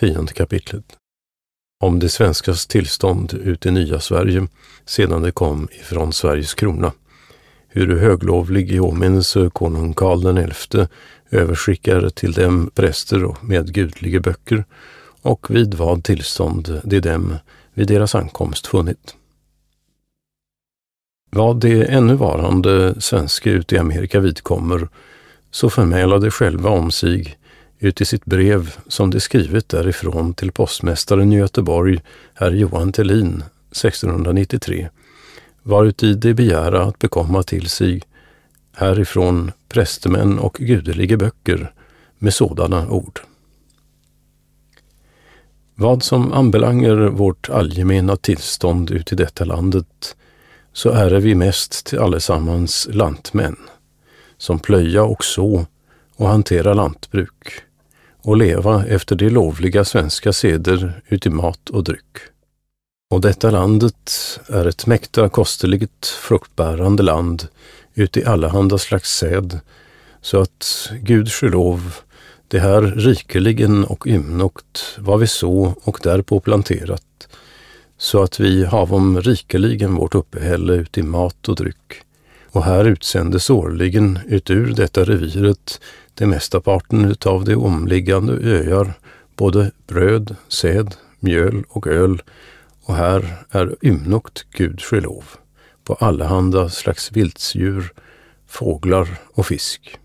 Tionde kapitlet. Om det svenskas tillstånd ut i nya Sverige sedan det kom ifrån Sveriges krona. Hur höglovlig i åminnelse konung Karl XI överskickar till dem präster och medgudlige böcker och vid vad tillstånd de dem vid deras ankomst funnit. Vad det ännu varande svenska ute i Amerika vidkommer, så förmäla de själva om sig ut i sitt brev som de skrivit därifrån till postmästaren i Göteborg, herr Johan Tellin, 1693, varuti de begära att bekomma till sig härifrån prästemän och gudeliga böcker med sådana ord. Vad som anbelanger vårt allgemena tillstånd ut i detta landet, så är vi mest till allesammans lantmän, som plöja och så och hantera lantbruk och leva efter de lovliga svenska seder uti mat och dryck. Och detta landet är ett mäkta kosteligt fruktbärande land uti allehanda slags säd, så att Gud lov det här rikeligen och ymnokt vad vi så och därpå planterat, så att vi havom rikeligen vårt uppehälle uti mat och dryck. Och här utsändes årligen utur detta reviret det mesta parten utav de omliggande öar, både bröd, säd, mjöl och öl, och här är ymnokt Gud lov, på allehanda slags vildsdjur, fåglar och fisk.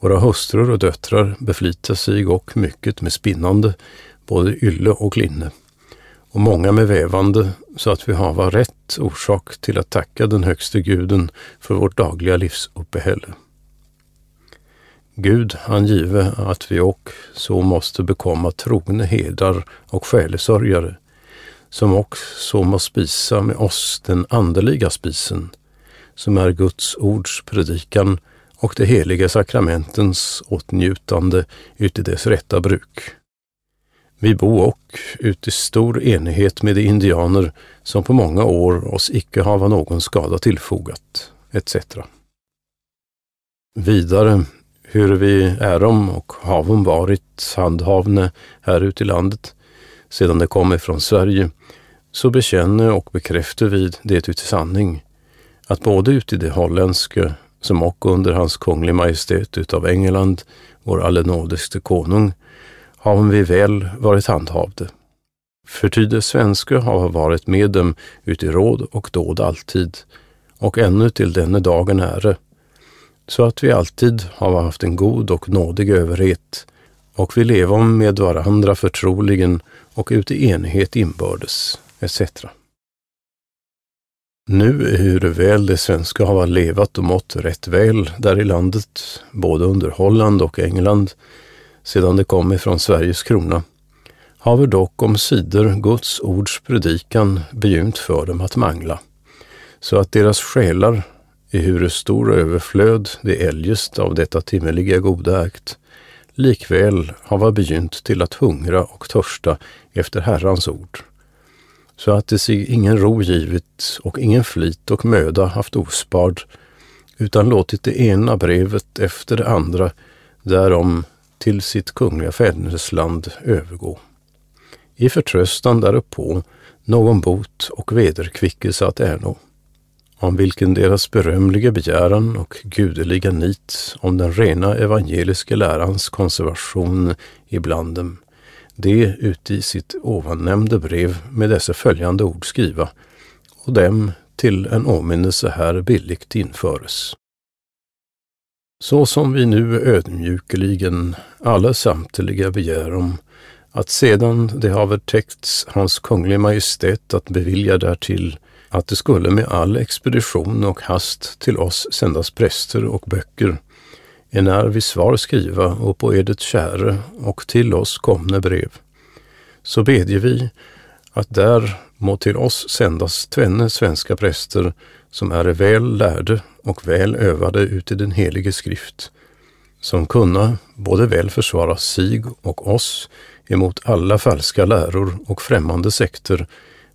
Våra hustrur och döttrar beflitar sig och mycket med spinnande, både ylle och linne, och många med vävande, så att vi hava rätt orsak till att tacka den högste guden för vårt dagliga livsuppehälle. Gud han give att vi och så måste bekomma trogne herdar och själesörjare, som också må spisa med oss den andeliga spisen, som är Guds ords predikan och de heliga sakramentens åtnjutande uti dess rätta bruk. Vi bo och uti stor enighet med de indianer som på många år oss icke hava någon skada tillfogat, etc. Vidare hur vi ärom och havom varit handhavne här ute i landet sedan det kom ifrån Sverige, så bekänner och bekräftar vi det uti sanning, att både uti det holländske, som och under hans kunglig majestät utav England, vår allenådigste konung, haven vi väl varit handhavde. För ty det svenska har varit med dem uti råd och dåd alltid, och ännu till denne dagen äre, så att vi alltid har haft en god och nådig överhet och vi leva med varandra förtroligen och uti enighet inbördes, etc. Nu hur väl det svenska har levat och mått rätt väl där i landet, både under Holland och England, sedan det kom ifrån Sveriges krona, haver dock om sidor Guds ords predikan begynt för dem att mangla, så att deras själar ehuru stor överflöd det eljest av detta timmeliga goda akt, likväl hava begynt till att hungra och törsta efter Herrans ord, så att det sig ingen ro givit och ingen flit och möda haft ospard, utan låtit det ena brevet efter det andra därom till sitt kungliga fädernesland övergå. I förtröstan därpå någon bot och vederkvickelse att ernå om vilken deras berömliga begäran och gudeliga nit om den rena evangeliska lärans konservation ibland dem, det uti sitt ovannämnde brev med dessa följande ord skriva och dem till en åminnelse här billigt införes. Så som vi nu ödmjukeligen alla samtliga begär om att sedan det haver täckts Hans Kunglig Majestät att bevilja därtill att det skulle med all expedition och hast till oss sändas präster och böcker, enär vi svar skriva och på edet käre och till oss komne brev. Så bedje vi att där må till oss sändas tvenne svenska präster som är väl lärde och väl övade ut i den helige skrift, som kunna både väl försvara sig och oss emot alla falska läror och främmande sekter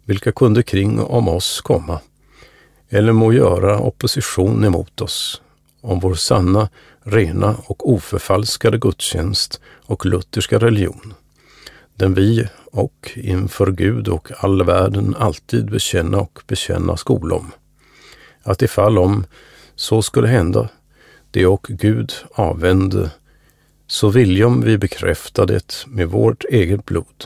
vilka kunde kring om oss komma, eller må göra opposition emot oss, om vår sanna, rena och oförfalskade gudstjänst och lutherska religion, den vi och inför Gud och all världen alltid bekänna och bekänna skolom. Att ifall om så skulle hända, det och Gud avvände, så viljom vi bekräfta det med vårt eget blod.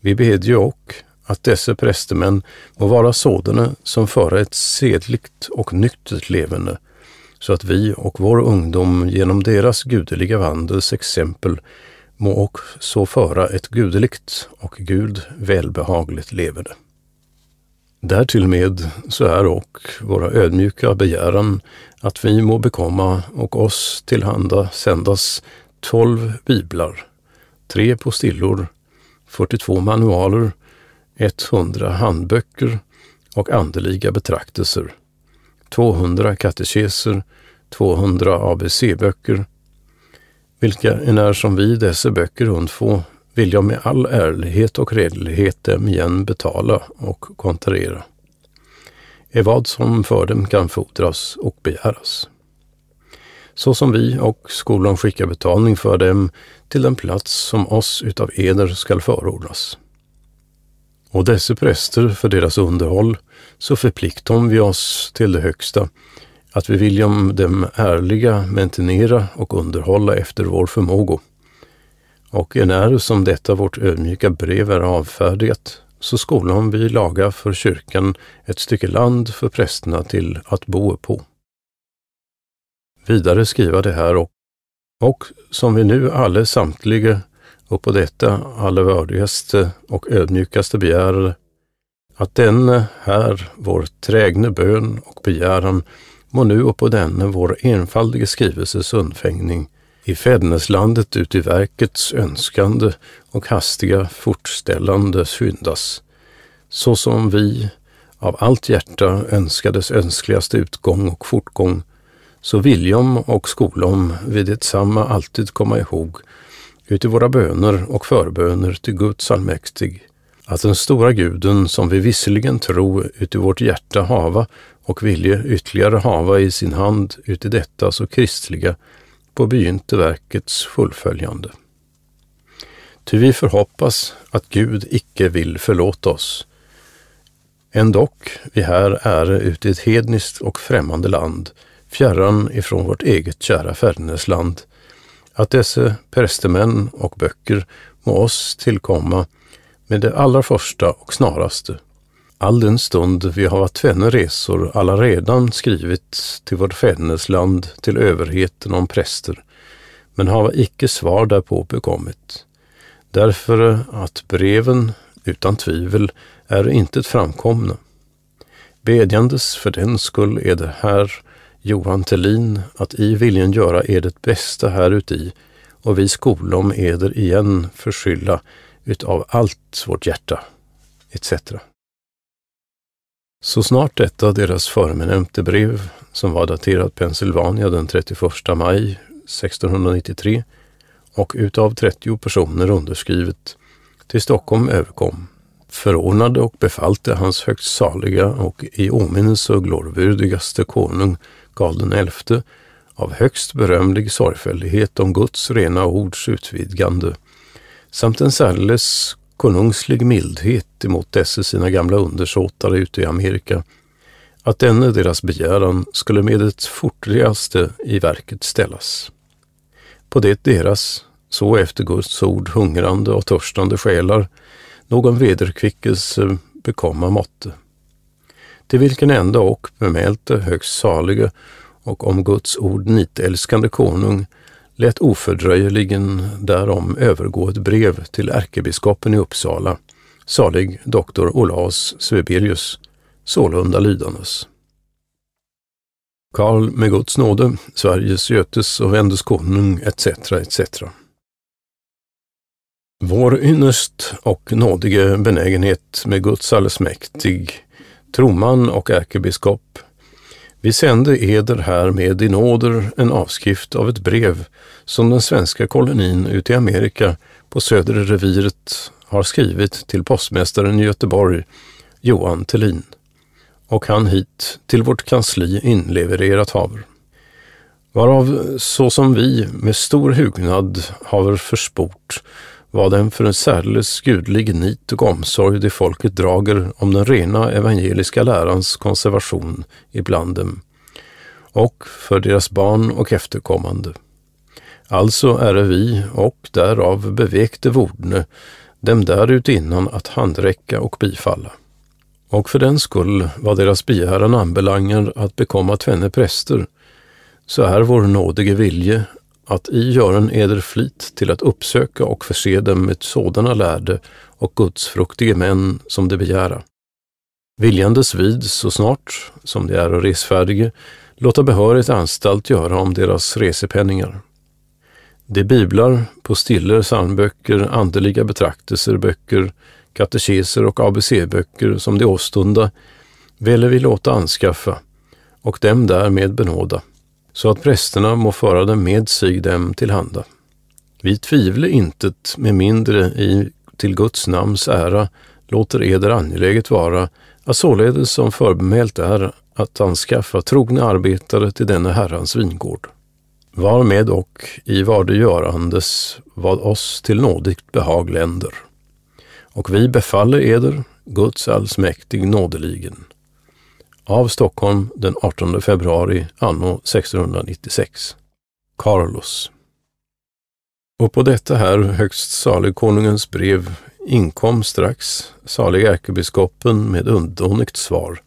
Vi bedje och att dessa prästemän må vara sådana som föra ett sedligt och nyktert levande, så att vi och vår ungdom genom deras gudeliga vandels exempel må också föra ett gudeligt och Gud välbehagligt levande. Därtill med så är och våra ödmjuka begäran att vi må bekomma och oss tillhanda sändas tolv biblar, tre postillor, 42 manualer, 100 handböcker och andeliga betraktelser, 200 katekeser, 200 ABC-böcker, vilka enär som vi dessa böcker undfå vill jag med all ärlighet och redlighet dem igen betala och kontrera. Är vad som för dem kan fordras och begäras. Så som vi och skolan skickar betalning för dem till den plats som oss utav eder skall förordnas. Och dessa präster för deras underhåll, så förpliktar vi oss till det högsta, att vi vill om dem ärliga mentinera och underhålla efter vår förmåga. Och enär som detta vårt ödmjuka brev är avfärdigat, så skolan vi laga för kyrkan ett stycke land för prästerna till att bo på. Vidare skriva det här och, och som vi nu alle samtliga och på detta alle värdigaste och ödmjukaste begär att denne här vår trägne bön och begäran må nu och på denne vår enfaldige skrivelses undfängning i fäderneslandet uti verkets önskande och hastiga fortställande skyndas, så som vi av allt hjärta önskades önskligaste utgång och fortgång, så viljom och skolom vid detsamma alltid komma ihåg uti våra böner och förböner till Guds allmäktig, att den stora guden som vi visserligen tro uti vårt hjärta hava och vilje ytterligare hava i sin hand uti detta så kristliga på begynte verkets fullföljande. Ty vi förhoppas att Gud icke vill förlåta oss. Ändock vi här är ute i ett hedniskt och främmande land, fjärran ifrån vårt eget kära fädernesland, att dessa prästemän och böcker må oss tillkomma med det allra första och snaraste. All den stund vi har tvenne resor alla redan skrivit till vårt fädernesland till överheten om präster, men hava icke svar därpå bekommit. Därför att breven utan tvivel är intet framkomna. Bedjandes för den skull är det här Johan Tellin att i viljen göra er det bästa häruti och vi skolom eder igen förskylla utav allt vårt hjärta, etc. Så snart detta deras förmenämnte brev, som var daterat Pennsylvania den 31 maj 1693 och utav 30 personer underskrivet, till Stockholm överkom, förordnade och befalte hans högst saliga och i åminnelse och konung Karl XI av högst berömlig sorgfällighet om Guds rena ords utvidgande samt en särdeles konungslig mildhet emot dessa sina gamla undersåtare ute i Amerika, att denne deras begäran skulle med det fortligaste i verket ställas. På det deras, så efter Guds ord hungrande och törstande själar, någon vederkvickelse bekomma måtte. Till vilken ända och bemälte högst salige och om Guds ord nitälskande konung lät ofördröjligen därom övergå ett brev till ärkebiskopen i Uppsala, salig doktor Olaus Svebelius, sålunda lydandes. Karl med Guds nåde, Sveriges, Götes och Vendes konung etc. etc. Vår ynnest och nådige benägenhet med Guds allsmäktig, troman och ärkebiskop vi sände eder här med i nåder en avskrift av ett brev som den svenska kolonin ute i Amerika på södra reviret har skrivit till postmästaren i Göteborg, Johan Tellin, och han hit till vårt kansli inlevererat haver. Varav så som vi med stor hugnad haver försport vad den för en särdeles gudlig nit och omsorg det folket drager om den rena evangeliska lärans konservation ibland dem och för deras barn och efterkommande. Alltså är vi och därav bevekte vordne dem därutinnan att handräcka och bifalla. Och för den skull vad deras begäran anbelangar att bekomma tvenne präster, så är vår nådige vilje att i gören eder flit till att uppsöka och förse dem med sådana lärde och gudsfruktige män som de begära. Viljandes vid så snart som de är resfärdige låta behörigt anstalt göra om deras resepenningar. De biblar, postiller, psalmböcker, andeliga betraktelser, böcker, katekeser och ABC-böcker som de åstunda ville vi låta anskaffa och dem därmed benåda, så att prästerna må föra dem med sig dem till handa. Vi tvivle intet med mindre i till Guds namns ära låter eder angeläget vara att således som förbemält är att anskaffa trogna arbetare till denna Herrans vingård. Varmed och i vad det görandes vad oss till nådigt behag länder. Och vi befaller eder, Guds allsmäktig nådeligen. Av Stockholm den 18 februari anno 1696. Carlos. Och på detta här högst salig konungens brev inkom strax salig ärkebiskopen med undånigt svar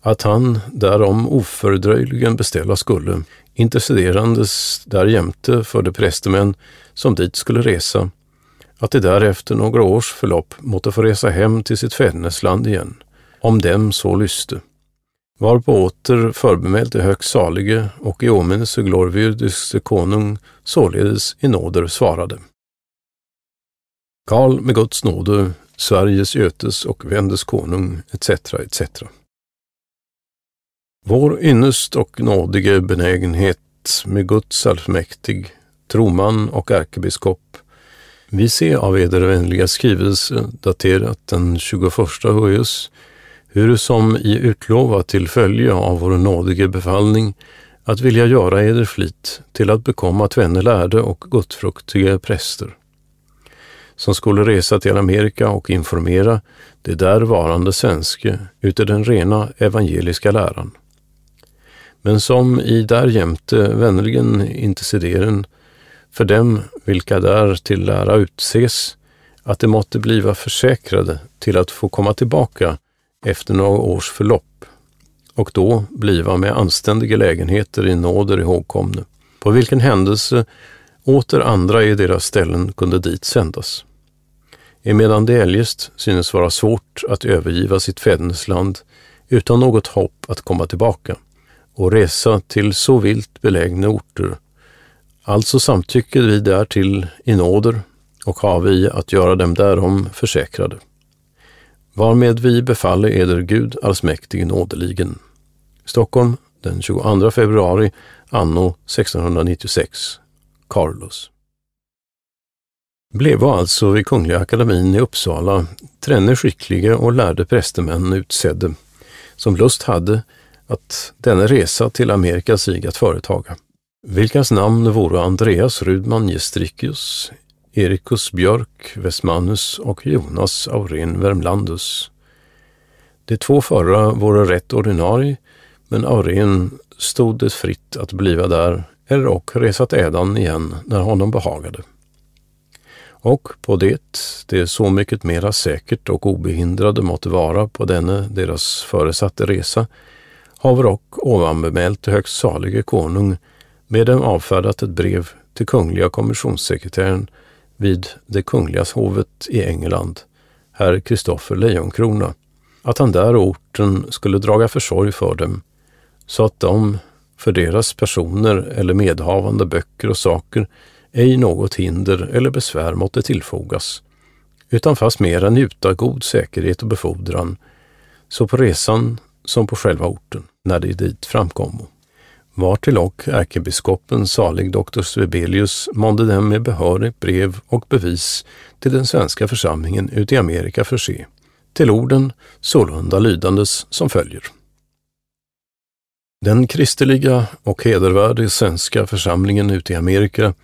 att han därom ofördröjligen beställa skulle, intercederandes därjämte för de prästemän som dit skulle resa, att de därefter några års förlopp måtte få resa hem till sitt fädernesland igen, om dem så lyste. Varpå åter förbemälte högst salige och i åminnelse glorvyrdiske konung således i nåder svarade. Karl med Guds nåde, Sveriges, Götes och Vendes konung, etc. etc. Vår ynnest och nådige benägenhet med Guds allsmäktig, troman och ärkebiskop, vi ser av eder vänliga skrivelse daterat den 21 höjus, hur som i utlova till följe av vår nådige befallning att vilja göra eder flit till att bekomma tvenne lärde och gottfruktiga präster, som skulle resa till Amerika och informera det där varande svenske ute den rena evangeliska läran. Men som i därjämte vänligen intercederen för dem vilka där till lära utses, att de måtte bliva försäkrade till att få komma tillbaka efter några års förlopp och då bliva med anständiga lägenheter i nåder ihågkomne, på vilken händelse åter andra i deras ställen kunde dit sändas. Emedan det eljest synes vara svårt att övergiva sitt fädernesland utan något hopp att komma tillbaka och resa till så vilt belägna orter. Alltså samtycker vi därtill i nåder och har vi att göra dem därom försäkrade. Varmed vi befaller eder Gud allsmäktig nådeligen. Stockholm den 22 februari anno 1696. Carlos. Blev alltså vid Kungliga Akademin i Uppsala trenne skickliga och lärde prästemän utsedde, som lust hade att denna resa till Amerika sig att företaga. Vilkas namn vore Andreas Rudman Gestricius, Erikus Björk Westmanus och Jonas Aurén Värmlandus. De två förra vore rätt ordinarie, men Aurén stod det fritt att bliva där eller och resa till ädan igen när honom behagade. Och på det, det så mycket mera säkert och obehindrade måtte vara på denne deras föresatte resa, haver och ovanbemält högst salige konung med dem avfärdat ett brev till kungliga kommissionssekreteraren vid det kungliga hovet i England, herr Kristoffer Lejonkrona, att han där orten skulle draga försorg för dem, så att de för deras personer eller medhavande böcker och saker ej något hinder eller besvär måtte tillfogas, utan fast mera njuta god säkerhet och befordran, så på resan som på själva orten när de dit framkommo. Vartill och ärkebiskopen salig doktor Svebelius månde dem med behörigt brev och bevis till den svenska församlingen ute i Amerika förse, till orden sålunda lydandes som följer. Den kristeliga och hedervärde svenska församlingen ute i Amerika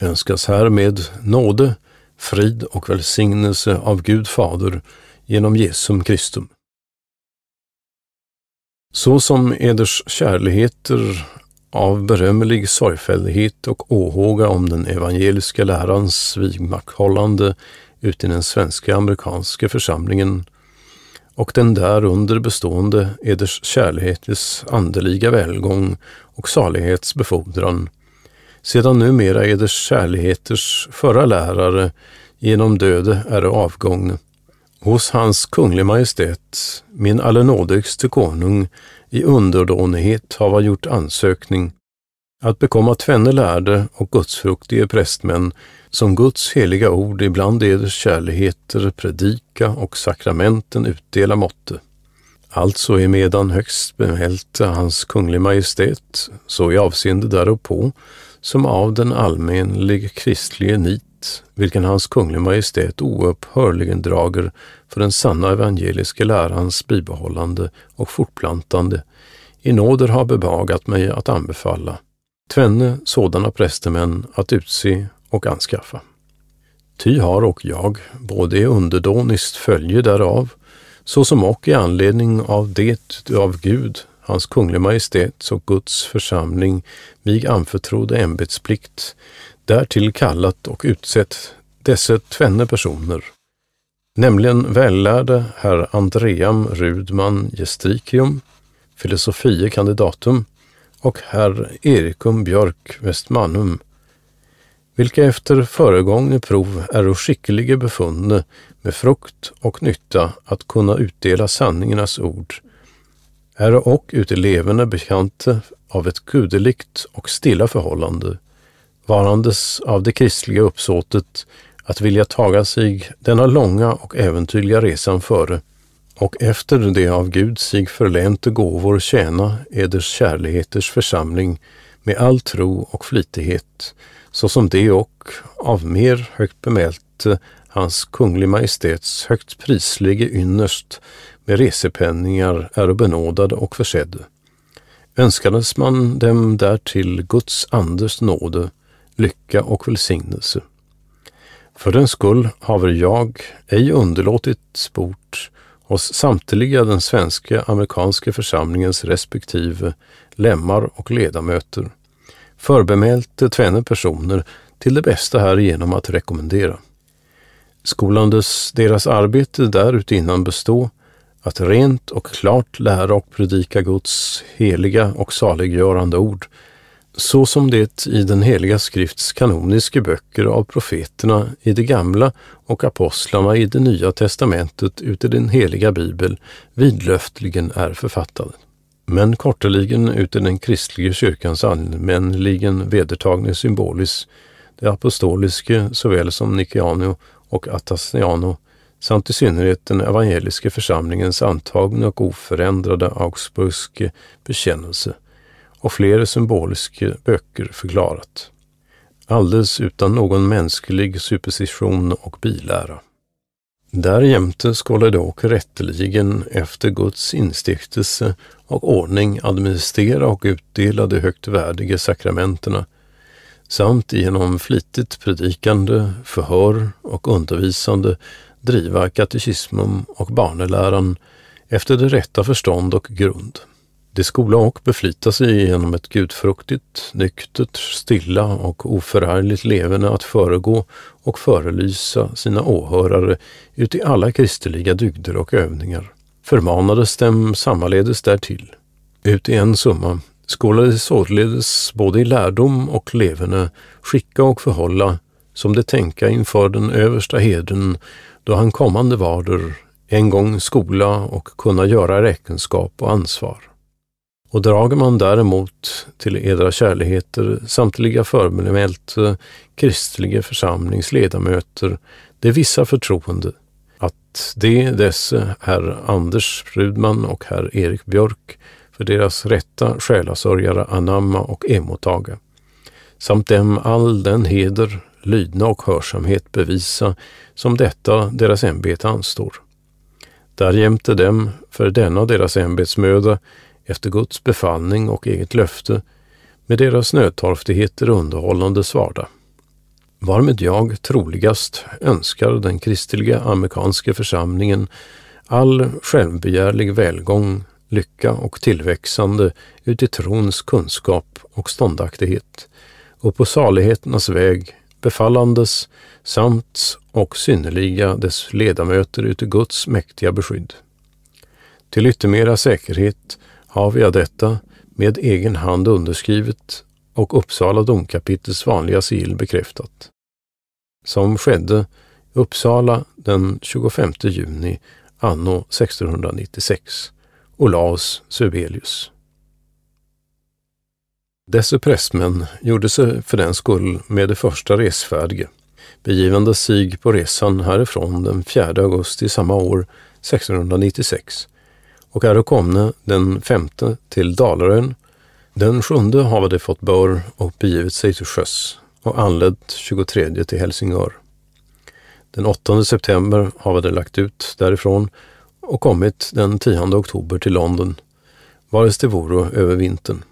önskas härmed nåde, frid och välsignelse av Gud Fader genom Jesum Kristum. Så som eders kärligheter av berömmelig sorgfällighet och åhåga om den evangeliska lärans vigmakthållande ut i den svenska amerikanska församlingen och den därunder bestående eders kärlighetens andeliga välgång och salighetsbefordran, sedan numera eders kärligheters förra lärare genom döde är avgångne, hos hans kunglig majestät, min allenådigste konung, i underdånighet hava gjort ansökning att bekomma tvenne lärde och gudsfruktige prästmän som Guds heliga ord ibland eders kärligheter predika och sakramenten utdela måtte. Alltså är medan högst bemälte hans kunglig majestät, så i avseende därupå, som av den allmänlig kristlige nit, vilken hans kunglig majestät oupphörligen drager för den sanna evangeliska lärans bibehållande och fortplantande, i nåder har bebagat mig att anbefalla tvenne sådana prästemän att utse och anskaffa. Ty har och jag både i underdåniskt följe därav, såsom och i anledning av det av Gud, hans kunglig majestäts och Guds församling mig anförtrodde ämbetsplikt, därtill kallat och utsett dessa tvenne personer, nämligen vällärde herr Andream Rudman Gestrikium, filosofie kandidatum, och herr Erikum Björk Westmanum, vilka efter föregångne prov är skicklige befunne med frukt och nytta att kunna utdela sanningarnas ord, är och utelevande bekante av ett gudelikt och stilla förhållande, varandes av det kristliga uppsåtet att vilja taga sig denna långa och äventyrliga resan före och efter det av Gud sig förlänte gåvor tjäna eders kärligheters församling med all tro och flitighet, såsom det och av mer högt bemälte hans kunglig majestäts högt prislige ynnest med resepenningar är benådade och försedd. Önskades man dem därtill Guds andes nåde, lycka och välsignelse. För den skull haver jag ej underlåtit sport hos samtliga den svenska amerikanska församlingens respektive lemmar och ledamöter, förbemälte tvenne personer till det bästa härigenom att rekommendera. Skolandes deras arbete därutinnan bestå att rent och klart lära och predika Guds heliga och saliggörande ord, så som det i den heliga skrifts kanoniska böcker av profeterna i det gamla och apostlarna i det nya testamentet uti den heliga bibel vidlöftligen är författade. Men korteligen uti den kristliga kyrkans allmänligen vedertagne symbolis, det apostoliske såväl som Nikiano och Atasiano samt i synnerhet den evangeliska församlingens antagna och oförändrade Augsburgske bekännelse och flera symboliska böcker förklarat. Alldeles utan någon mänsklig superstition och bilära. Därjämte skulle dock rätteligen efter Guds instiftelse och ordning administrera och utdela de högt värdiga sakramenterna samt genom flitigt predikande, förhör och undervisande driva katekismum och barneläran efter det rätta förstånd och grund. De skola och beflita sig genom ett gudfruktigt, nyktert, stilla och oförargligt levande att föregå och förelysa sina åhörare uti alla kristeliga dygder och övningar. Förmanades dem sammaledes därtill. Uti en summa skolades således både i lärdom och levande skicka och förhålla som de tänka inför den översta heden då han kommande varder en gång skola och kunna göra räkenskap och ansvar. Och drager man däremot till edra kärligheter samtliga förbemälte eh, kristliga församlingsledamöter det vissa förtroende att de desse herr Anders Rudman och herr Erik Björk för deras rätta själasörjare anamma och emottaga, samt dem all den heder, lydnad och hörsamhet bevisa som detta deras ämbete anstår. Därjämte dem för denna deras ämbetsmöda efter Guds befallning och eget löfte med deras nödtorftigheter underhållande svarda. varmed jag troligast önskar den kristliga amerikanska församlingen all självbegärlig välgång, lycka och tillväxande uti trons kunskap och ståndaktighet och på saligheternas väg befallandes samt och synnerliga dess ledamöter uti Guds mäktiga beskydd. Till yttermera säkerhet har vi detta med egen hand underskrivet och Uppsala domkapitels vanliga sigill bekräftat. Som skedde Uppsala den 25 juni anno 1696. Olaus Sibelius. Dessa prästmän gjorde sig för den skull med det första resfärdige, begivande sig på resan härifrån den 4 augusti samma år, 1696, och är komne den 5 till Dalarön. Den 7 hade de fått bör och begivit sig till sjöss och anlänt 23 till Helsingör. Den 8 september hade de lagt ut därifrån och kommit den 10 oktober till London, vares det voro över vintern.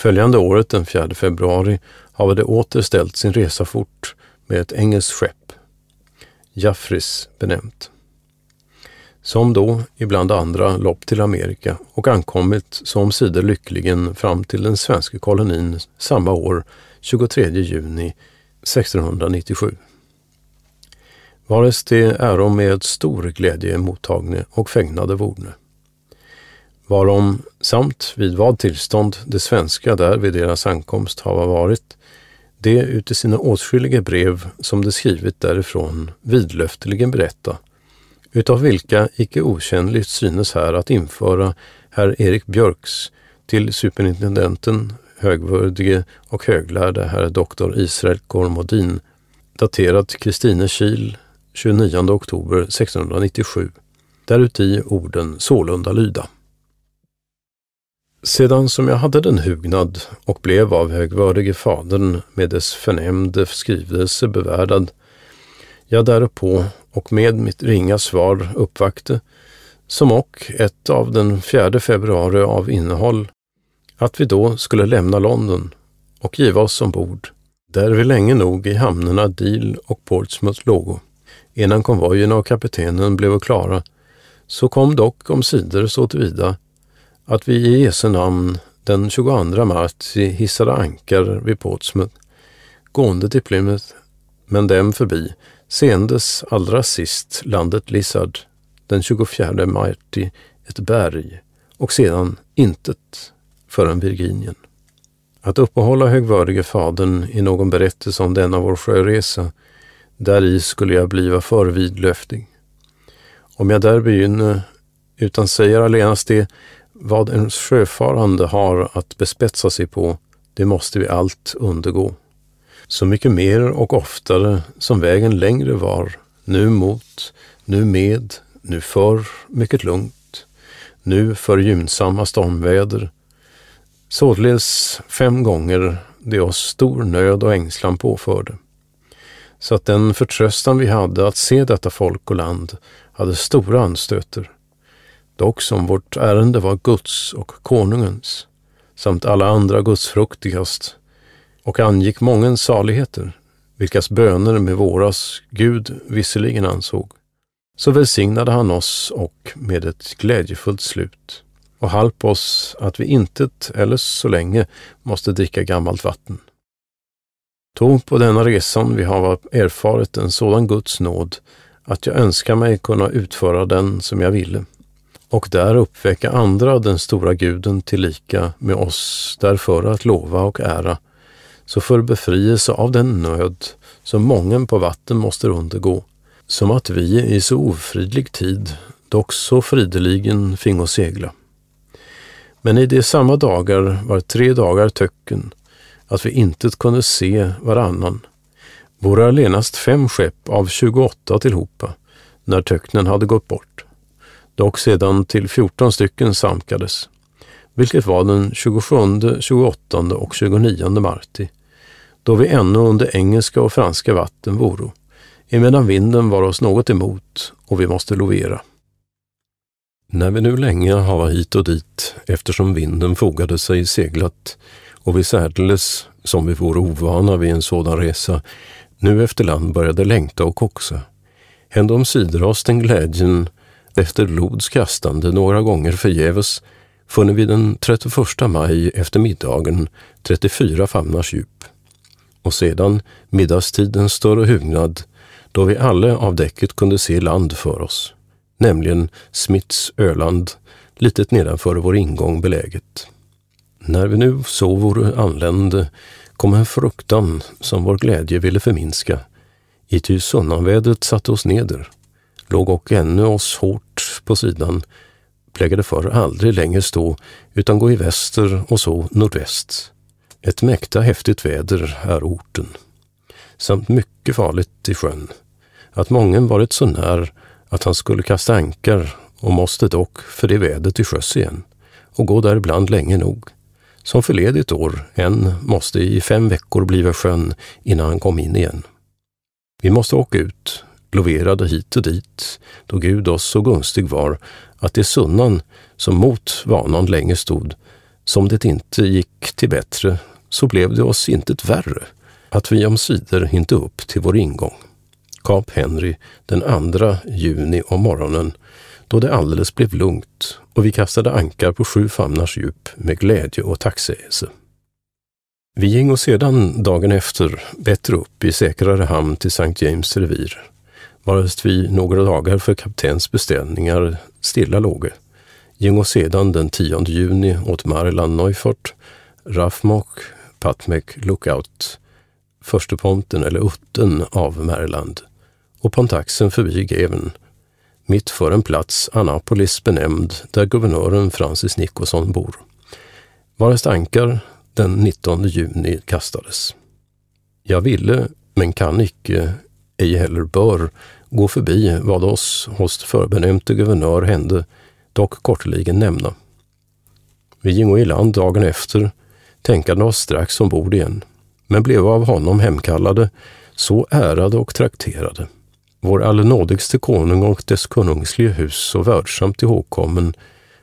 Följande året, den 4 februari, havade åter ställt sin resa fort med ett engelskt skepp, Jaffris benämnt som då, ibland andra, lopp till Amerika och ankommit som sidor lyckligen fram till den svenska kolonin samma år, 23 juni 1697. Vares det äro med stor glädje mottagne och fägnade vorne. Varom samt vid vad tillstånd det svenska där vid deras ankomst hava varit, det uti sina åtskilliga brev som de skrivit därifrån vidlöfteligen berätta, utav vilka icke okännligt synes här att införa herr Erik Björks till superintendenten, högvördige och höglärde herr doktor Israel Kormodin, daterat Kristine Kil 29 oktober 1697, däruti orden sålunda lyda. Sedan som jag hade den hugnad och blev av högvördige fadern med dess förnämnde skrivelse bevärdad, jag därpå och med mitt ringa svar uppvakte, som och ett av den 4 februari av innehåll, att vi då skulle lämna London och giva oss ombord, där vi länge nog i hamnarna Deal och Portsmouth lågo, innan konvojerna och kaptenen blev klara, så kom dock omsider så tillvida att vi i Jesu namn den 22 mars hissade ankar vid Portsmouth, gående till Plymouth, men dem förbi seendes allra sist landet Lizard den 24 maj ett berg och sedan intet förrän Virginien. Att uppehålla högvördige fadern i någon berättelse om denna vår sjöresa, däri skulle jag bliva för vidlöftig. Om jag där begynner, utan säger allenast det, vad en sjöfarande har att bespetsa sig på, det måste vi allt undergå. Så mycket mer och oftare som vägen längre var, nu mot, nu med, nu för mycket lugnt, nu för gynnsamma stormväder. Således fem gånger det oss stor nöd och ängslan påförde. Så att den förtröstan vi hade att se detta folk och land hade stora anstöter. Dock som vårt ärende var Guds och konungens, samt alla andra gudsfruktigast och angick mångens saligheter, vilkas böner med våras Gud visserligen ansåg. Så välsignade han oss och med ett glädjefullt slut och halp oss att vi intet eller så länge måste dricka gammalt vatten. Tog på denna resan vi har erfarit en sådan Guds nåd att jag önskar mig kunna utföra den som jag ville och där uppväcka andra den stora guden tillika med oss därför att lova och ära så för befrielse av den nöd som mången på vatten måste undergå, som att vi i så ofridlig tid dock så frideligen fingo segla. Men i de samma dagar var tre dagar töcken, att vi intet kunde se varannan. Våra allenast fem skepp av 28 tillhopa, när töcknen hade gått bort. Dock sedan till 14 stycken samkades, vilket var den 27, 28 och 29 marti då vi ännu under engelska och franska vatten voro, emedan vinden var oss något emot och vi måste lovera. När vi nu länge hava hit och dit, eftersom vinden fogade sig seglat, och vi särdeles, som vi vore ovana vid en sådan resa, nu efter land började längta och koxa. Hände omsider oss den glädjen efter lods kastande några gånger förgäves funne vi den 31 maj efter middagen 34 famnars djup. Och sedan middagstidens större hugnad då vi alla av däcket kunde se land för oss, nämligen Smiths Öland, litet nedanför vår ingång beläget. När vi nu så vore anlände kom en fruktan som vår glädje ville förminska, i ty sunnanvädret satte oss neder, låg och ännu oss hårt på sidan, plägade för aldrig längre stå, utan gå i väster och så nordväst. Ett mäkta häftigt väder är orten, samt mycket farligt i sjön, att mången varit så när att han skulle kasta ankar och måste dock för det vädret till sjöss igen och gå där ibland länge nog. Som förledigt år än måste i fem veckor bliva sjön innan han kom in igen. Vi måste åka ut, loverade hit och dit, då Gud oss så gunstig var att det sunnan som mot vanan länge stod, som det inte gick till bättre, så blev det oss intet värre, att vi omsider inte upp till vår ingång. Kap Henry den 2 juni om morgonen, då det alldeles blev lugnt och vi kastade ankar på sju famnars djup med glädje och tacksägelse. Vi gingo sedan dagen efter bättre upp i säkrare hamn till St. James revir, varest vi några dagar för kaptens beställningar stilla låge. Gingo sedan den 10 juni åt Mariland Neufort, Raffmock, Patmek Lookout, försteponten eller utten av Maryland och pontaxen förbi Geven, mitt för en plats Annapolis benämnd där guvernören Francis Nicholson bor. Varest ankar den 19 juni kastades. Jag ville, men kan icke, ej heller bör, gå förbi vad oss hos förbenämnte guvernör hände, dock kortligen nämna. Vi gingo i land dagen efter, tänkande oss strax ombord igen, men blev av honom hemkallade, så ärade och trakterade. Vår allnådigste konung och dess konungslige hus så värdsamt ihågkommen,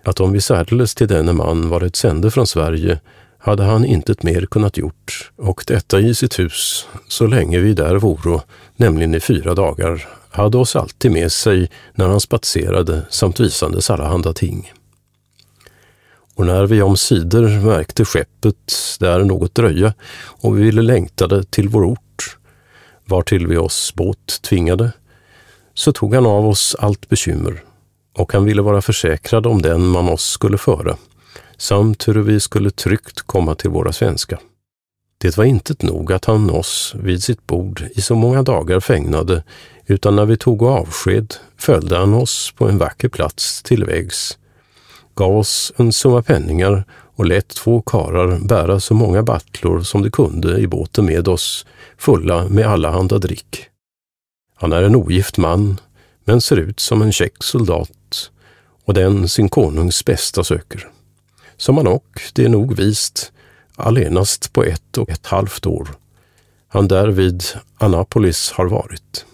att om vi särdeles till denne man varit sände från Sverige, hade han intet mer kunnat gjort, och detta i sitt hus, så länge vi där voro, nämligen i fyra dagar, hade oss alltid med sig när han spatserade samt visandes allehanda ting. Och när vi omsider märkte skeppet där något dröja och vi ville längtade till vår ort, vartill vi oss båt tvingade, så tog han av oss allt bekymmer och han ville vara försäkrad om den man oss skulle föra, samt hur vi skulle tryggt komma till våra svenska. Det var inte nog att han oss vid sitt bord i så många dagar fägnade, utan när vi tog avsked följde han oss på en vacker plats tillvägs, gav oss en summa penningar och lät två karar bära så många battlor som de kunde i båten med oss, fulla med allehanda drick. Han är en ogift man, men ser ut som en käck soldat och den sin konungs bästa söker. Som han och, det är nog vist, allenast på ett och ett halvt år han därvid Annapolis har varit.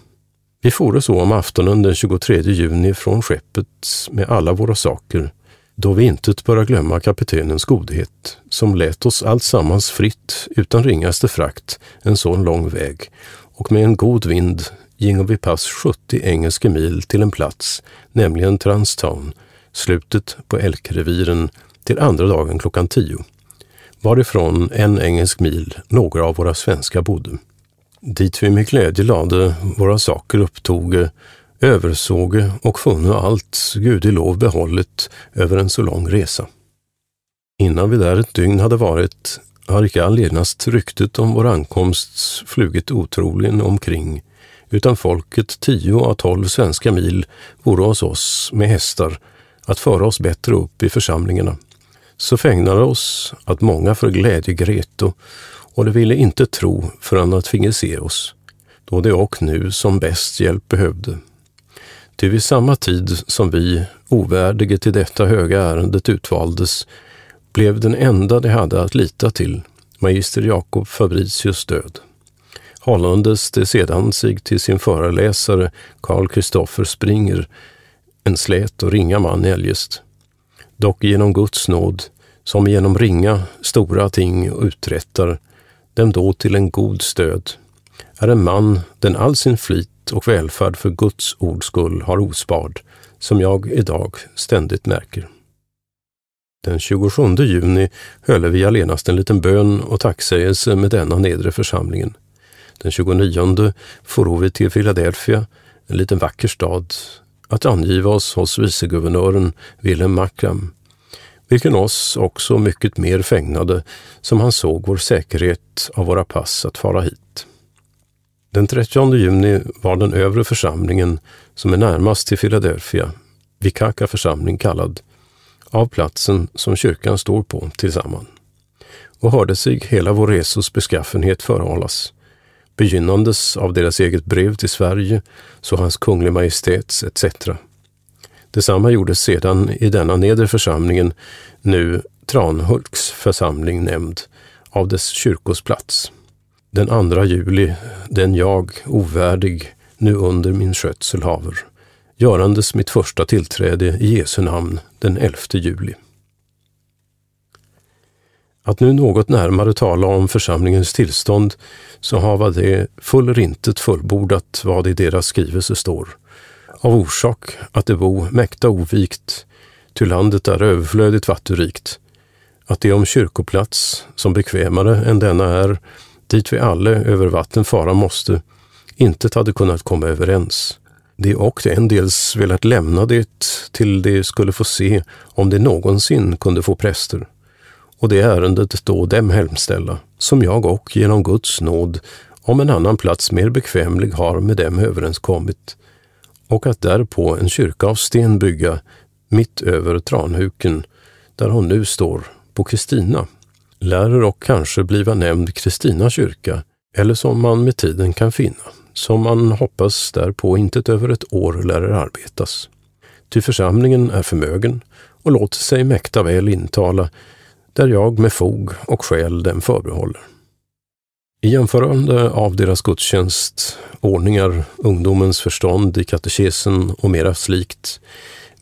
Vi fore så om aftonen den 23 juni från skeppet med alla våra saker, då vi intet böra glömma kaptenens godhet, som lät oss alltsammans fritt utan ringaste frakt en sån lång väg och med en god vind gingo vi pass 70 engelska mil till en plats, nämligen Transtown, slutet på Elkreviren, till andra dagen klockan tio. Varifrån en engelsk mil några av våra svenskar bodde. Dit vi med glädje lade våra saker upptoge, översåge och funne allt, Gudi lov behållet, över en så lång resa. Innan vi där ett dygn hade varit har icke allenast ryktet om vår ankomst flugit otroligen omkring, utan folket tio av tolv svenska mil vore hos oss med hästar att föra oss bättre upp i församlingarna. Så fägnade oss att många för glädje greto och de ville inte tro förrän att finge se oss, då de och nu som bäst hjälp behövde. Ty vid samma tid som vi, ovärdige till detta höga ärendet utvaldes, blev den enda de hade att lita till magister Jakob Fabricius död hållandes det sedan sig till sin föreläsare Karl Kristoffer Springer, en slät och ringa man eljest. Dock genom Guds nåd som genom ringa, stora ting uträttar dem då till en god stöd, är en man den all sin flit och välfärd för Guds ords skull har ospard, som jag idag ständigt märker. Den 27 juni höll vi allenast en liten bön och tacksägelse med denna nedre församlingen. Den 29 for vi till Philadelphia, en liten vacker stad, att angiva oss hos viceguvernören Wilhelm Makram, vilken oss också mycket mer fägnade som han såg vår säkerhet av våra pass att fara hit. Den 30 juni var den övre församlingen, som är närmast till Philadelphia, Vikaka församling kallad, av platsen som kyrkan står på tillsammans och hörde sig hela vår resos beskaffenhet förhållas, begynnandes av deras eget brev till Sverige, så hans kunglig majestäts etc. Detsamma gjordes sedan i denna nedre församlingen, nu Tranhults församling nämnd, av dess kyrkosplats. Den 2 juli, den jag, ovärdig, nu under min skötsel haver, görandes mitt första tillträde i Jesu namn den 11 juli. Att nu något närmare tala om församlingens tillstånd, så hava det fullrintet fullbordat vad i deras skrivelse står, av orsak att det bo mäkta ovikt, ty landet är överflödigt vattenrikt, att det om kyrkoplats, som bekvämare än denna är, dit vi alla över vatten fara måste, inte hade kunnat komma överens. De och en dels velat lämna det till de skulle få se om de någonsin kunde få präster. Och det ärendet då dem hemställa, som jag och genom Guds nåd om en annan plats mer bekvämlig har med dem överenskommit, och att därpå en kyrka av sten bygga mitt över Tranhuken, där hon nu står, på Kristina, lärer och kanske bliva nämnd Kristina kyrka, eller som man med tiden kan finna, som man hoppas därpå inte över ett år lärer arbetas. Ty församlingen är förmögen och låter sig mäkta väl intala, där jag med fog och skäl den förbehåller. I jämförande av deras gudstjänst, ordningar, ungdomens förstånd i katekesen och mera slikt,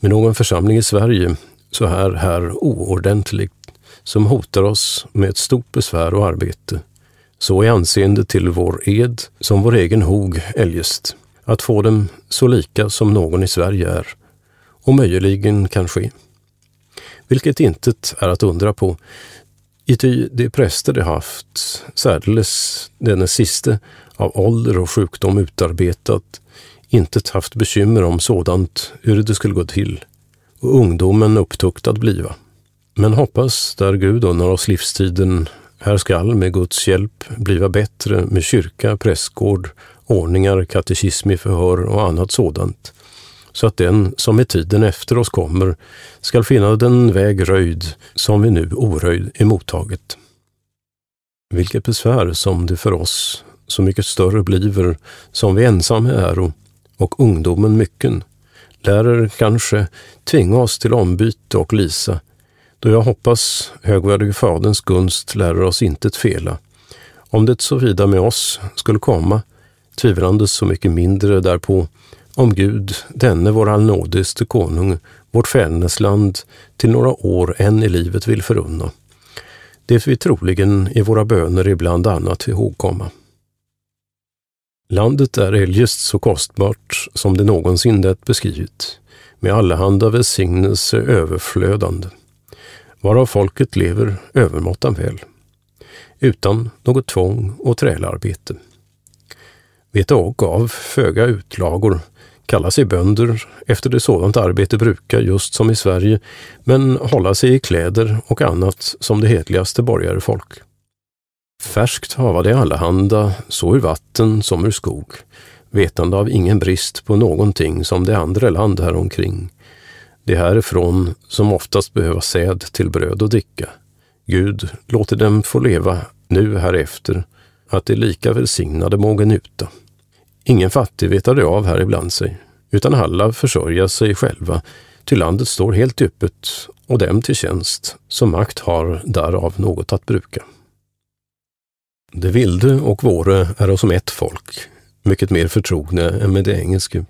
med någon församling i Sverige så här här oordentligt, som hotar oss med ett stort besvär och arbete, så i anseende till vår ed som vår egen hog eljest, att få dem så lika som någon i Sverige är, och möjligen kan ske. Vilket intet är att undra på, ity de präster de haft, särdeles denne siste, av ålder och sjukdom utarbetat, intet haft bekymmer om sådant, hur det skulle gå till, och ungdomen upptuktad bliva. Men hoppas, där Gud unnar oss livstiden, här skall med Guds hjälp bliva bättre med kyrka, prästgård, ordningar, katekism i förhör och annat sådant, så att den som i tiden efter oss kommer skall finna den väg röjd som vi nu oröjd emottaget. Vilket besvär som det för oss så mycket större bliver som vi ensamma äro och ungdomen mycken, lärer kanske tvinga oss till ombyte och lisa, då jag hoppas högvärdige Faderns gunst lärer oss intet fela. Om det så vida med oss skulle komma, tvivlandes så mycket mindre därpå, om Gud, denne vår allnådigste konung, vårt fädernesland, till några år än i livet vill förunna. Det vi troligen i våra böner ibland annat ihågkomma. Landet är eljest så kostbart som det någonsin det beskrivit, med allehanda välsignelse överflödande, varav folket lever övermåttan väl, utan något tvång och trälarbete. Veta och av föga utlagor, kalla sig bönder efter det sådant arbete brukar just som i Sverige, men hålla sig i kläder och annat som det hedligaste borgarefolk. Färskt hava det allehanda, så ur vatten som ur skog, vetande av ingen brist på någonting som det andra land häromkring. Det härifrån som oftast behöva säd till bröd och dricka. Gud låter dem få leva nu härefter, att de lika välsignade må njuta. Ingen fattig vetar det av här ibland sig, utan alla försörja sig själva, ty landet står helt öppet och dem till tjänst, som makt har därav något att bruka. Det vilde och våre är som ett folk, mycket mer förtrogna än med det engelske,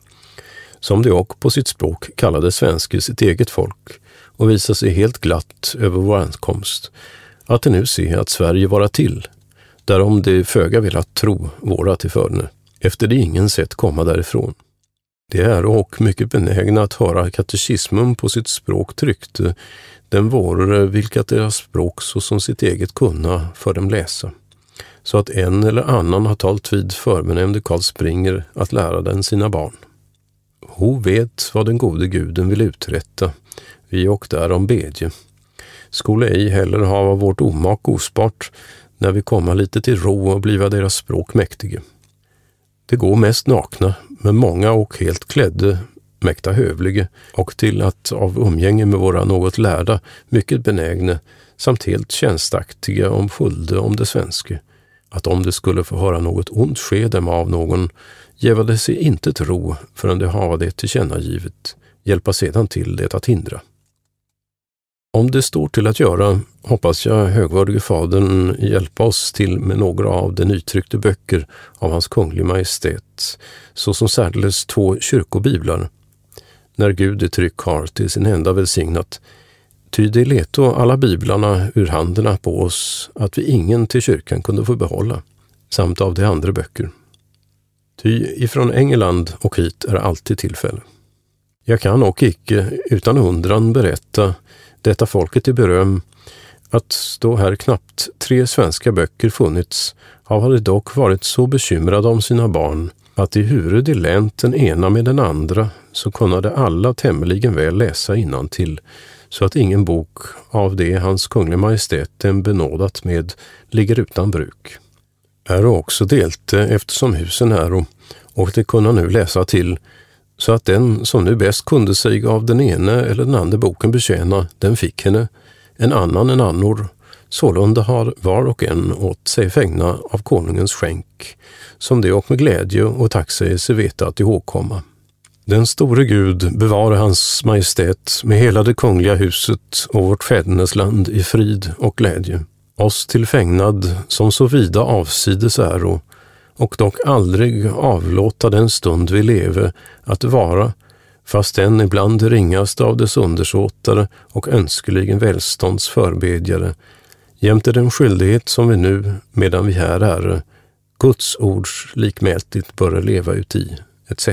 som de och på sitt språk kallade svenske sitt eget folk och visade sig helt glatt över vår ankomst, att de nu se att Sverige vara till, därom de föga velat tro våra till förne, efter det ingen sett komma därifrån. De är och mycket benägna att höra katekismen på sitt språk tryckte, den vårare vilka deras språk såsom sitt eget kunna för dem läsa, så att en eller annan har talt vid förbenämnde Karl Springer att lära den sina barn. Ho vet vad den gode guden vill uträtta, vi och därom bedje. Skola ej heller hava vårt omak ospart, när vi komma lite till ro och bliva deras språk mäktige. Det går mest nakna, men många och helt klädde, mäkta hövlige och till att av umgänge med våra något lärda mycket benägne samt helt tjänstaktiga om fulde om det svenske, att om det skulle få höra något ont ske dem av någon, gäva sig inte tro förrän de hava det tillkännagivet, hjälpa sedan till det att hindra. Om det står till att göra hoppas jag högvördige Fadern hjälpa oss till med några av de nytryckta böcker av Hans Kunglig Majestät, såsom särdeles två kyrkobiblar, när Gud i tryck har till sin enda välsignat, ty det leto alla biblarna ur händerna på oss att vi ingen till kyrkan kunde få behålla, samt av de andra böcker. Ty ifrån England och hit är alltid tillfälle. Jag kan och icke utan undran berätta detta folket i beröm, att då här knappt tre svenska böcker funnits, av de dock varit så bekymrade om sina barn att i huru de länt den ena med den andra så kunnade alla tämligen väl läsa till så att ingen bok av det Hans Kungliga Majestät den benådat med ligger utan bruk. Är också delte eftersom husen är och de kunna nu läsa till så att den som nu bäst kunde sig av den ene eller den andra boken betjäna, den fick henne, en annan en annor. Sålunda har var och en åt sig fängna av konungens skänk, som de och med glädje och tack säger sig veta att ihågkomma. Den store Gud bevare hans majestät med hela det kungliga huset och vårt fädernesland i frid och glädje. Oss till fägnad som så vida avsides äro och dock aldrig avlåta den stund vi leve att vara, fast den ibland ringaste av dess undersåtare och önskeligen välstånds förbedjare, jämte den skyldighet som vi nu, medan vi här är, Guds ords likmätigt bör leva uti, etc.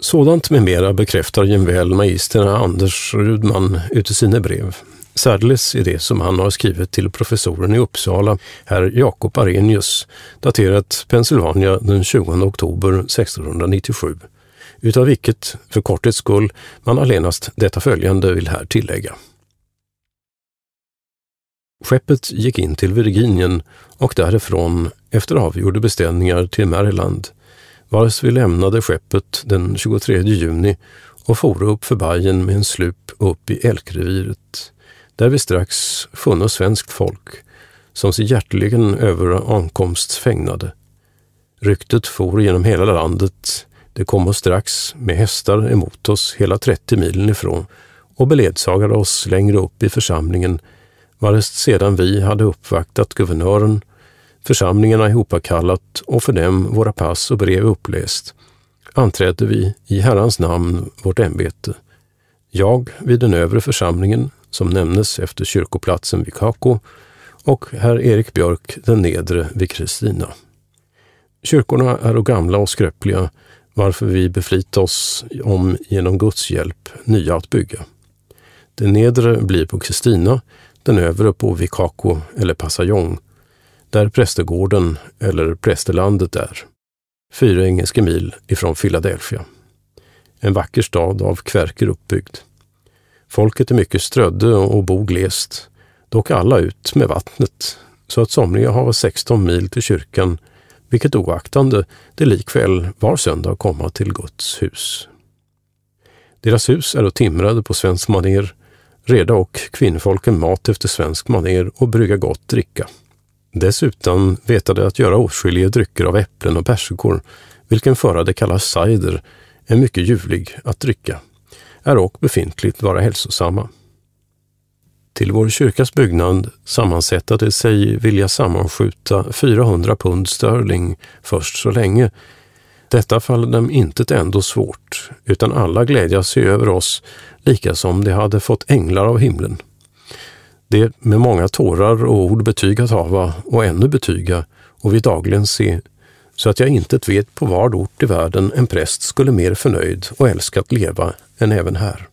Sådant med mera bekräftar jämväl magistern Anders Rudman ute sina brev. Särdeles i det som han har skrivit till professoren i Uppsala, herr Jakob Arrhenius, daterat Pennsylvania den 20 oktober 1697, utav vilket, för kortets skull, man allenast detta följande vill här tillägga. Skeppet gick in till Virginien och därifrån, efter avgjorda beställningar till Maryland, vars vi lämnade skeppet den 23 juni och for upp för bajen med en slup upp i Elkreviret där vi strax funno svenskt folk, som sig hjärtligen över ankomst fägnade. Ryktet for genom hela landet, det kom oss strax med hästar emot oss hela 30 milen ifrån och beledsagade oss längre upp i församlingen, varest sedan vi hade uppvaktat guvernören, församlingarna ihopakallat och för dem våra pass och brev uppläst, anträdde vi i Herrans namn vårt ämbete. Jag vid den övre församlingen, som nämnes efter kyrkoplatsen vid Kako och herr Erik Björk den nedre vid Kristina. Kyrkorna är gamla och skröpliga varför vi beflit oss om genom Guds hjälp nya att bygga. Den nedre blir på Kristina, den övre på Vikako eller Passajong där prästegården eller prästelandet är, fyra engelska mil ifrån Philadelphia. En vacker stad av kverker uppbyggd. Folket är mycket strödde och bor glest, dock alla ut med vattnet, så att somliga har 16 mil till kyrkan, vilket oaktande det likväl var söndag komma till Guds hus. Deras hus är då timrade på svensk maner, reda och kvinnfolken mat efter svensk maner och brygga gott dricka. Dessutom vetade att göra åtskilliga drycker av äpplen och persikor, vilken förra det kallas cider, är mycket ljuvlig att dricka är och befintligt vara hälsosamma. Till vår kyrkas byggnad sammansättade sig vilja sammanskjuta 400 pund sterling först så länge, Detta faller dem intet ändå svårt, utan alla glädjas sig över oss, lika som de hade fått änglar av himlen. Det med många tårar och ord betygat hava och ännu betyga och vi dagligen se, så att jag inte vet på vad ort i världen en präst skulle mer förnöjd och älskat leva än även här.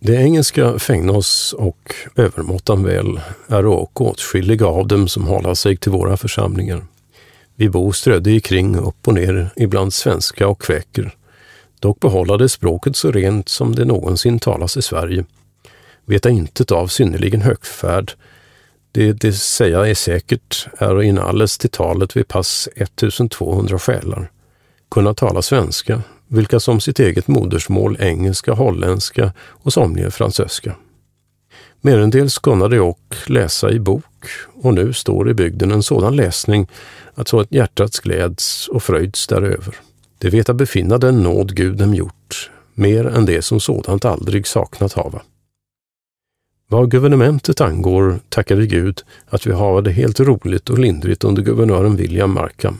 Det engelska fängnos och övermåttan väl, är och åtskilliga av dem som håller sig till våra församlingar. Vi bo strödde kring upp och ner, ibland svenska och kväker. Dock behållade språket så rent som det någonsin talas i Sverige. Veta intet av synnerligen högfärd. Det det säga är säkert är inalles till talet vid pass 1200 själar. Kunna tala svenska, vilka som sitt eget modersmål engelska, holländska och somliga fransöska. Merendels kunna de och läsa i bok och nu står i bygden en sådan läsning att så ett hjärtats gläds och fröjds däröver. Det veta befinna den nåd Gud dem gjort, mer än det som sådant aldrig saknat hava. Vad guvernementet angår tackar vi Gud att vi har det helt roligt och lindrigt under guvernören William Markham,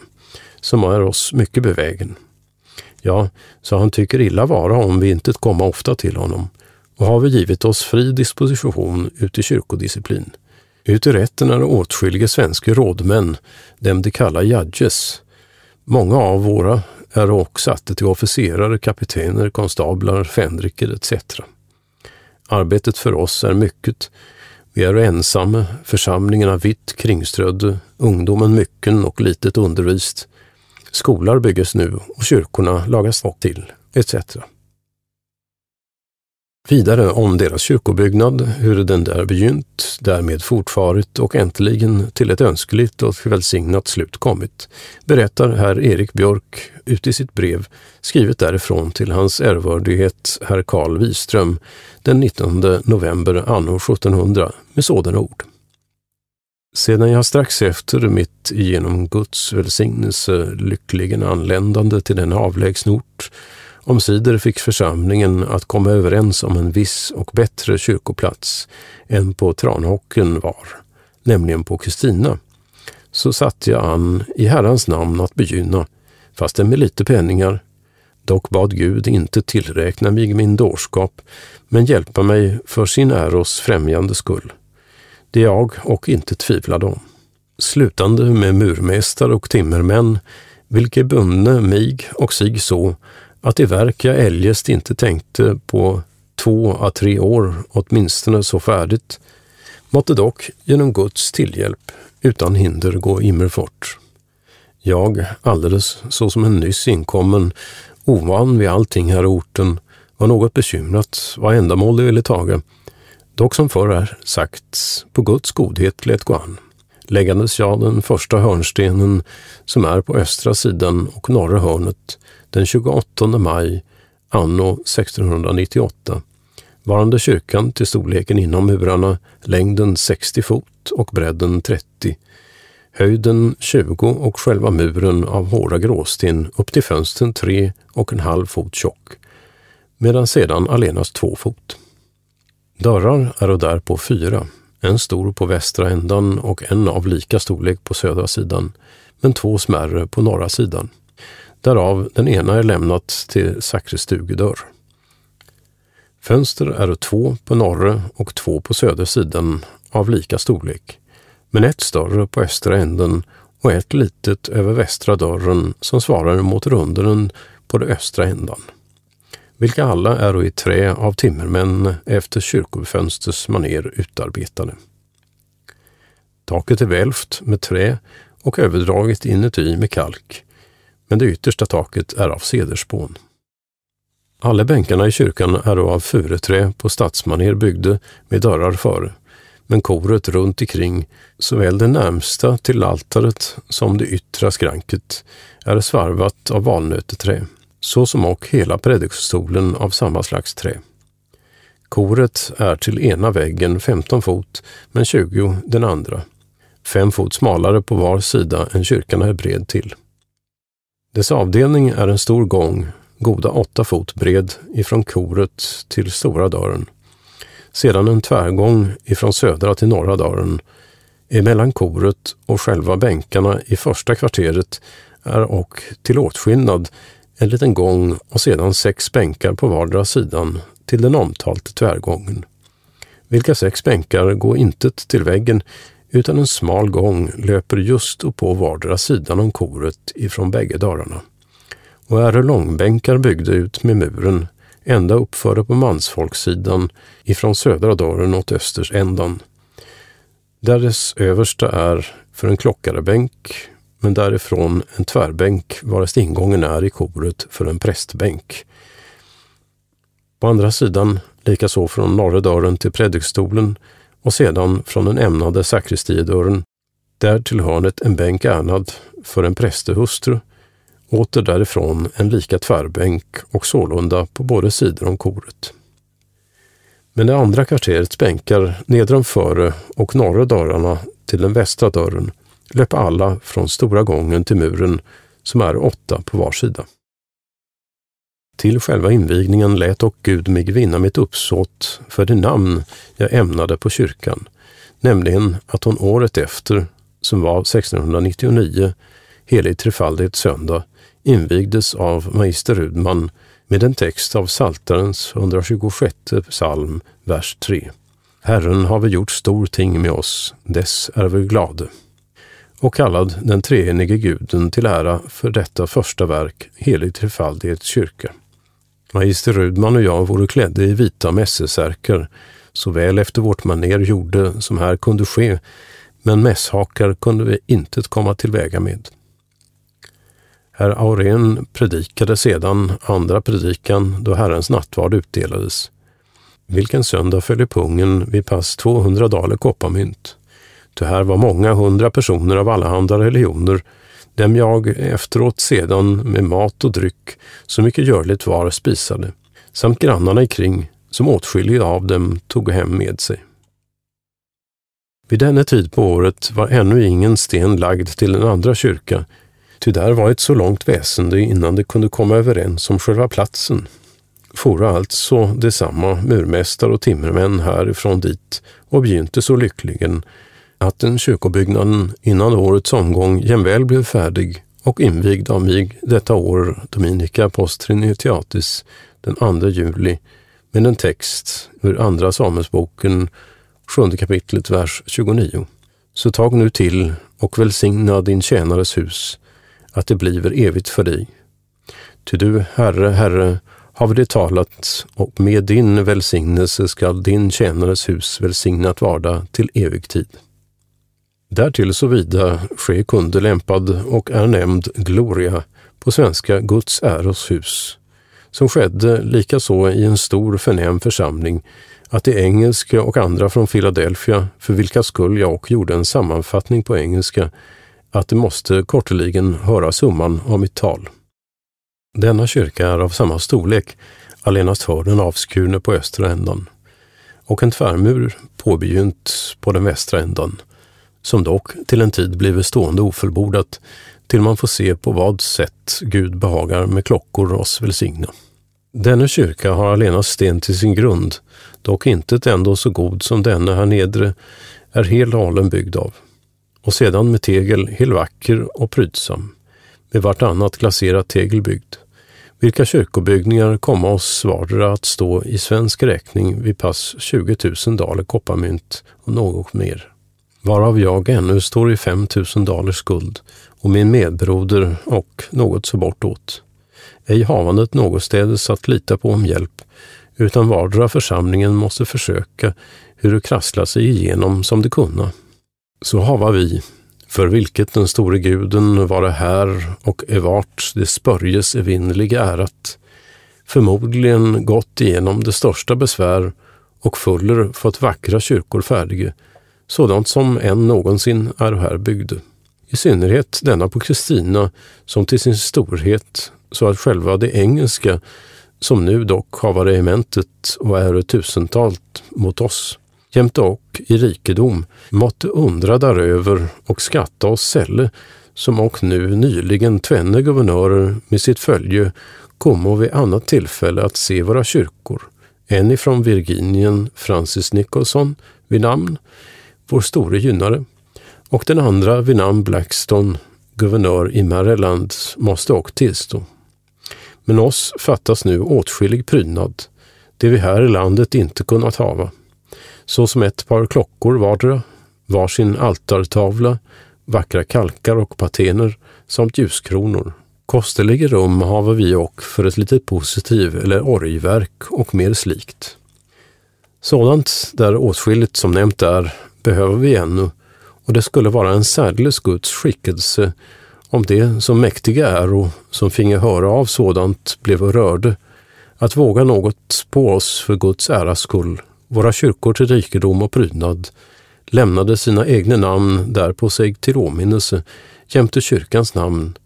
som är oss mycket bevägen. Ja, så han tycker illa vara om vi inte komma ofta till honom och har vi givit oss fri disposition ut i kyrkodisciplin. Ut i rätten är åtskilliga svenska rådmän, dem de kallar judges. Många av våra är också satte till officerare, kaptener, konstablar, fänriker etc. Arbetet för oss är mycket. Vi är ensamma, församlingarna vitt kringströdde, ungdomen mycken och litet undervist. Skolor bygges nu och kyrkorna lagas till, etc. Vidare om deras kyrkobyggnad, hur den där begynt, därmed fortfarit och äntligen till ett önskligt och välsignat slut kommit, berättar herr Erik Björk ut i sitt brev, skrivet därifrån till hans ärvördighet herr Karl Wiström den 19 november anno 1700 med sådana ord. Sedan jag strax efter mitt genom Guds välsignelse lyckligen anländande till den avlägsna ort Omsider fick församlingen att komma överens om en viss och bättre kyrkoplats än på Tranåkern var, nämligen på Kristina. Så satte jag an i Herrans namn att begynna, fastän med lite penningar. Dock bad Gud inte tillräkna mig min dårskap, men hjälpa mig för sin äros främjande skull. Det jag och inte tvivlade om. Slutande med murmästare och timmermän, vilka bunne mig och sig så att i verk jag eljest inte tänkte på två å tre år åtminstone så färdigt, måtte dock genom Guds tillhjälp utan hinder gå immerfort. Jag, alldeles såsom en nyss inkommen, ovan vid allting här i orten, var något bekymrat vad ändamål det ville taga, dock som förr är sagt, på Guds godhet lät gå an. Läggandes jag den första hörnstenen som är på östra sidan och norra hörnet den 28 maj anno 1698 varande kyrkan till storleken inom murarna längden 60 fot och bredden 30, höjden 20 och själva muren av hårda gråsten upp till fönstren 3 och en halv fot tjock, medan sedan allenast två fot. Dörrar är och därpå fyra, en stor på västra ändan och en av lika storlek på södra sidan, men två smärre på norra sidan därav den ena är lämnat till sakristugedörr. Fönster är två på norra och två på södra sidan av lika storlek, men ett större på östra änden och ett litet över västra dörren som svarar mot rundaren på den östra ändan, vilka alla är i trä av timmermän efter kyrkofönsters maner utarbetade. Taket är välvt med trä och överdraget inuti med kalk men det yttersta taket är av cederspån. Alla bänkarna i kyrkan är av furuträ på stadsmaner byggde med dörrar före, men koret runt omkring, såväl det närmsta till altaret som det yttre skranket, är svarvat av valnöteträ, såsom och hela predikstolen av samma slags trä. Koret är till ena väggen 15 fot, men 20 den andra. Fem fot smalare på var sida än kyrkan är bred till. Dess avdelning är en stor gång, goda åtta fot bred, ifrån koret till stora dörren. Sedan en tvärgång ifrån södra till norra dörren. Emellan koret och själva bänkarna i första kvarteret är och till åtskillnad en liten gång och sedan sex bänkar på vardera sidan till den omtalte tvärgången. Vilka sex bänkar går intet till väggen utan en smal gång löper just och på vardera sidan om koret ifrån bägge dörrarna. Och är långbänkar byggda ut med muren ända uppförda på mansfolkssidan ifrån södra dörren åt östers ändan. Där dess översta är för en klockarebänk, men därifrån en tvärbänk varest ingången är i koret för en prästbänk. På andra sidan, likaså från norra dörren till predikstolen och sedan från den ämnade sakristiedörren, där till hörnet en bänk ärnad för en prästehustru, åter därifrån en lika tvärbänk och sålunda på båda sidor om koret. Men det andra kvarterets bänkar nedanför och norra dörrarna till den västra dörren löper alla från stora gången till muren som är åtta på var sida. Till själva invigningen lät och Gud mig vinna mitt uppsåt för det namn jag ämnade på kyrkan, nämligen att hon året efter, som var 1699, helig trefaldighets söndag, invigdes av magister Rudman med en text av Saltarens 126 psalm, vers 3. Herren har vi gjort stor ting med oss, dess är vi glade. Och kallad den treenige guden till ära för detta första verk, helig trefaldighets kyrka. Magister Rudman och jag vore klädda i vita mässesärkar, såväl efter vårt maner gjorde som här kunde ske, men mässhakar kunde vi inte komma tillväga med. Herr Aurén predikade sedan andra predikan då Herrens nattvard utdelades. Vilken söndag följde pungen vid pass 200 daler kopparmynt. Ty här var många hundra personer av allehanda religioner, dem jag efteråt sedan med mat och dryck så mycket görligt var spisade, samt grannarna ikring, som åtskilliga av dem tog hem med sig. Vid denna tid på året var ännu ingen sten lagd till den andra kyrka, Ty där var ett så långt väsende innan de kunde komma överens om själva platsen. Fora alltså detsamma murmästare och timmermän härifrån dit och begynte så lyckligen att den kyrkobyggnaden innan årets omgång jämväl blev färdig och invigd av mig detta år Dominica Postrinitiatis, den 2 juli med en text ur Andra Samuelsboken, sjunde kapitlet, vers 29. Så tag nu till och välsigna din tjänares hus att det bliver evigt för dig. Ty du, Herre, Herre, har det talat och med din välsignelse skall din tjänares hus välsignat varda till evig tid. Därtill såvida ske kunde lämpad och är nämnd Gloria på svenska Guds äros hus, som skedde likaså i en stor förnäm församling att det engelska och andra från Philadelphia, för vilka skull jag och gjorde en sammanfattning på engelska, att det måste korteligen höra summan av mitt tal. Denna kyrka är av samma storlek, allenast hörnen avskurne på östra ändan, och en tvärmur påbegynt på den västra ändan, som dock till en tid blivit stående ofullbordat till man får se på vad sätt Gud behagar med klockor oss välsigna. Denna kyrka har allenast sten till sin grund, dock intet ändå så god som denna här nedre är hel halen byggd av och sedan med tegel hel vacker och prydsam, med vartannat glaserat tegel byggd, vilka kyrkobyggningar komma oss vardera att stå i svensk räkning vid pass 20 000 daler kopparmynt och något mer, varav jag ännu står i 5 000 dalers skuld och min medbroder och något så bortåt. Ej havandet någonstädes att lita på om hjälp, utan vardera församlingen måste försöka hur det krasslar sig igenom som det kunna så hava vi, för vilket den store guden vare här och evart det spörjes evinnerliga ärat, förmodligen gått igenom det största besvär och fuller fått vackra kyrkor färdiga, sådant som än någonsin är här byggde. I synnerhet denna på Kristina, som till sin storhet, så att själva det engelska, som nu dock hava regementet och är tusentalt mot oss, jämte och i rikedom, måtte undra däröver och skatta oss sälle, som och nu nyligen tvenne guvernörer med sitt följe kommo vid annat tillfälle att se våra kyrkor, en ifrån Virginien, Francis Nicholson vid namn, vår store gynnare, och den andra vid namn Blackstone, guvernör i Maryland, måste och tillstå. Men oss fattas nu åtskillig prydnad, det vi här i landet inte kunnat hava, såsom ett par klockor vardera, varsin altartavla, vackra kalkar och patener samt ljuskronor. Kosteliga rum hava vi och för ett litet positiv eller orgverk och mer slikt. Sådant där åtskilligt som nämnt är behöver vi ännu och det skulle vara en särdeles Guds skickelse om det som mäktiga är och som finge höra av sådant blev rörde, att våga något på oss för Guds äras skull, våra kyrkor till rikedom och prydnad, lämnade sina egna namn där på sig till åminnelse jämte kyrkans namn,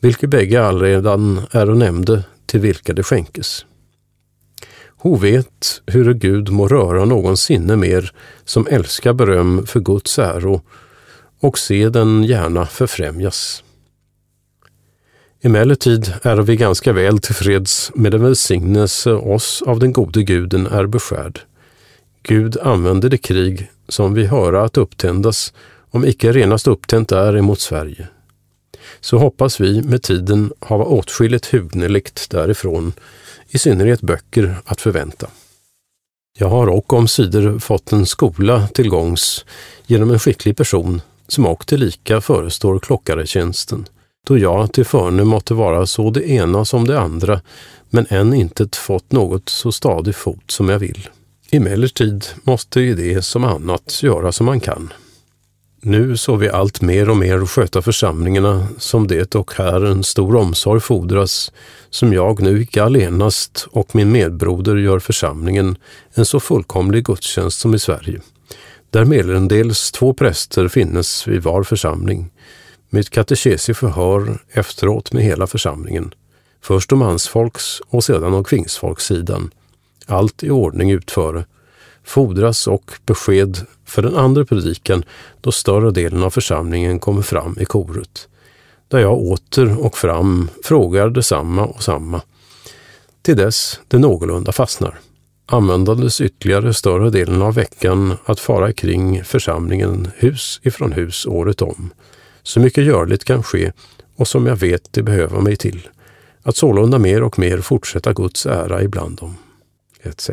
vilka bägge allredan är och nämnde till vilka det skänkes. Ho vet hur Gud må röra någon sinne mer som älskar beröm för Guds äro och se den gärna förfrämjas. Emellertid är vi ganska väl tillfreds med den välsignelse oss av den gode guden är beskärd. Gud använder det krig som vi höra att upptändas, om icke renast upptänt är emot Sverige. Så hoppas vi med tiden hava åtskilligt hugneligt därifrån, i synnerhet böcker att förvänta. Jag har och om sidor fått en skola till gångs genom en skicklig person som och tillika förestår klockaretjänsten då jag till förne måtte vara så det ena som det andra, men än inte fått något så stadig fot som jag vill. Emellertid måste ju det som annat göra som man kan. Nu så vi allt mer och mer sköta församlingarna som det och här en stor omsorg fordras, som jag nu icke allenast och min medbroder gör församlingen en så fullkomlig gudstjänst som i Sverige, där merendels två präster finnes vid var församling, med katekesiförhör efteråt med hela församlingen. Först om mansfolks och sedan om kvingsfolkssidan. Allt i ordning utföre. Fordras och besked för den andra predikan då större delen av församlingen kommer fram i koret. Där jag åter och fram frågar detsamma och samma. Till dess det någorlunda fastnar. Användandes ytterligare större delen av veckan att fara kring församlingen hus ifrån hus året om så mycket görligt kan ske och som jag vet det behöver mig till, att sålunda mer och mer fortsätta Guds ära ibland dem, etc.